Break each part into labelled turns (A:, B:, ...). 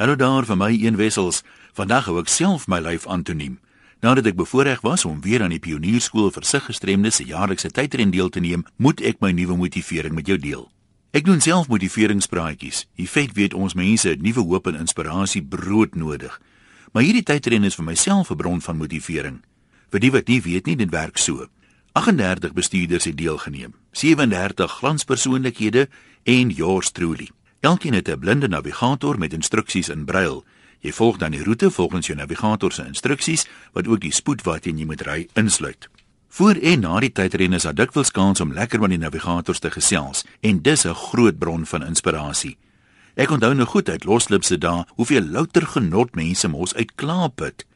A: Hallo daar vir my een wessels. Vandag hou ek self my lyf aan te neem. Nadat ek bevoorreg was om weer aan die pionierskool vir siggestremdes se jaarlikse tydren deel te neem, moet ek my nuwe motivering met jou deel. Ek doen self motiveringspraatjies. Die feit weet ons mense het nuwe hoop en inspirasie brood nodig. Maar hierdie tydren is vir myself 'n bron van motivering. Vir die wat nie weet nie, dit werk so. 38 bestuurders het deelgeneem. 37 glanspersoonlikhede en yours truly. Elkeen het 'n blinde navigator met instruksies in brail. Jy volg dan die roete volgens jou navigator se instruksies wat ook die spoed waarteen jy moet ry insluit. Voor en na die tydren is daar dikwels kans om lekker met die navigators te gesels en dis 'n groot bron van inspirasie. Ek onthou nou goed uit loslipse dae hoeveel louter genot mense mos uitklaapit.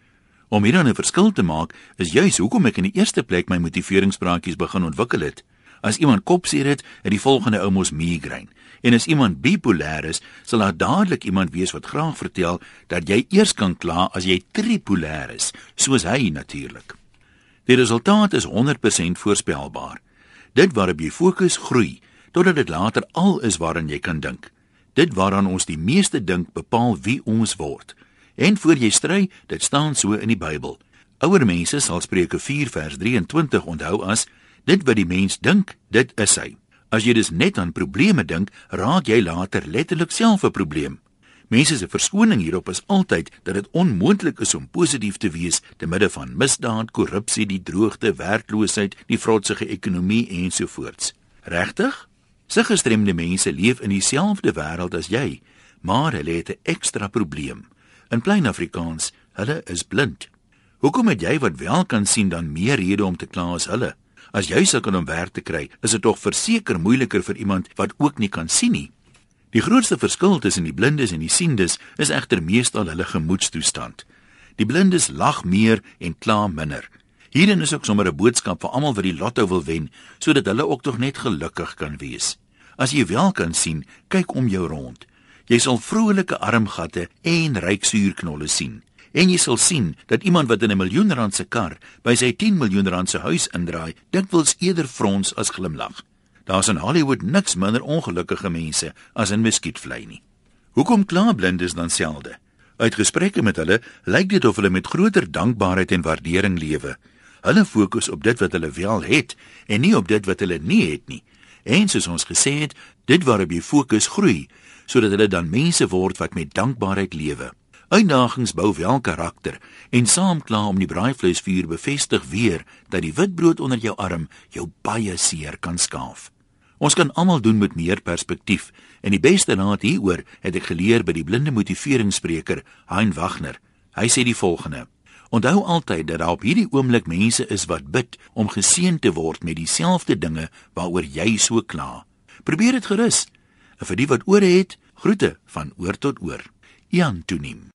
A: Om hier 'n verskil te maak, is juis hoekom ek in die eerste plek my motiveringspraatjies begin ontwikkel het. As iemand kopseer het, het die volgende ou mos migraine. En as iemand bipolêr is, sal daar dadelik iemand wees wat graag vertel dat jy eers kan kla as jy tripolêr is, soos hy natuurlik. Die resultaat is 100% voorspelbaar. Dit waarop jy fokus groei totdat dit later al is waaraan jy kan dink. Dit waaraan ons die meeste dink bepaal wie ons word. En voor jy stry, dit staan so in die Bybel. Ouer mense sal Spreuke 4 vers 23 onthou as Dit wat die mens dink, dit is hy. As jy dus net aan probleme dink, raak jy later letterlik self 'n probleem. Mense se verskoning hierop is altyd dat dit onmoontlik is om positief te wees te midde van misdaad, korrupsie, die droogte, werkloosheid, die vrotsige ekonomie ensovoorts. Regtig? Sig gestremde mense leef in dieselfde wêreld as jy, maar hulle het 'n ekstra probleem. In plain Afrikaans, hulle is blind. Hoekom het jy wat wel kan sien dan meer rede om te kla as hulle? As jy sukkel om werk te kry, is dit tog verseker moeiliker vir iemand wat ook nie kan sien nie. Die grootste verskil tussen die blindes en die siendes is egter meestal hulle gemoedstoestand. Die blindes lag meer en kla minder. Hierin is ook sommer 'n boodskap vir almal wat die lotto wil wen, sodat hulle ook tog net gelukkig kan wees. As jy wel kan sien, kyk om jou rond. Jy sal vrolike armgatte en ryk suurknolle sien. En jy sal sien dat iemand wat in 'n miljoen rand se kar by sy 10 miljoen rand se huis indraai, dikwels eerder frons as glimlag. Daar's in Hollywood niks minder ongelukkige mense as in Mesquite nie. Hoekom kla blindes dan selde? Uit gesprekke met hulle lyk dit of hulle met groter dankbaarheid en waardering lewe. Hulle fokus op dit wat hulle wel het en nie op dit wat hulle nie het nie. En soos ons gesê het, dit waarop jy fokus groei sodat hulle dan mense word wat met dankbaarheid lewe. Uitdagings bou wel karakter en saamkla om die braaivleisvuur bevestig weer dat die witbrood onder jou arm jou baie seer kan skaaf. Ons kan almal doen met meer perspektief en die beste raad hieroor het ek geleer by die blinde motiveringsspreker Hein Wagner. Hy sê die volgende: Onthou altyd dat daar op hierdie oomblik mense is wat bid om geseën te word met dieselfde dinge waaroor jy so kla. Probeer dit gerus. En vir die wat ore het, groete van oor tot oor. Ian Tunim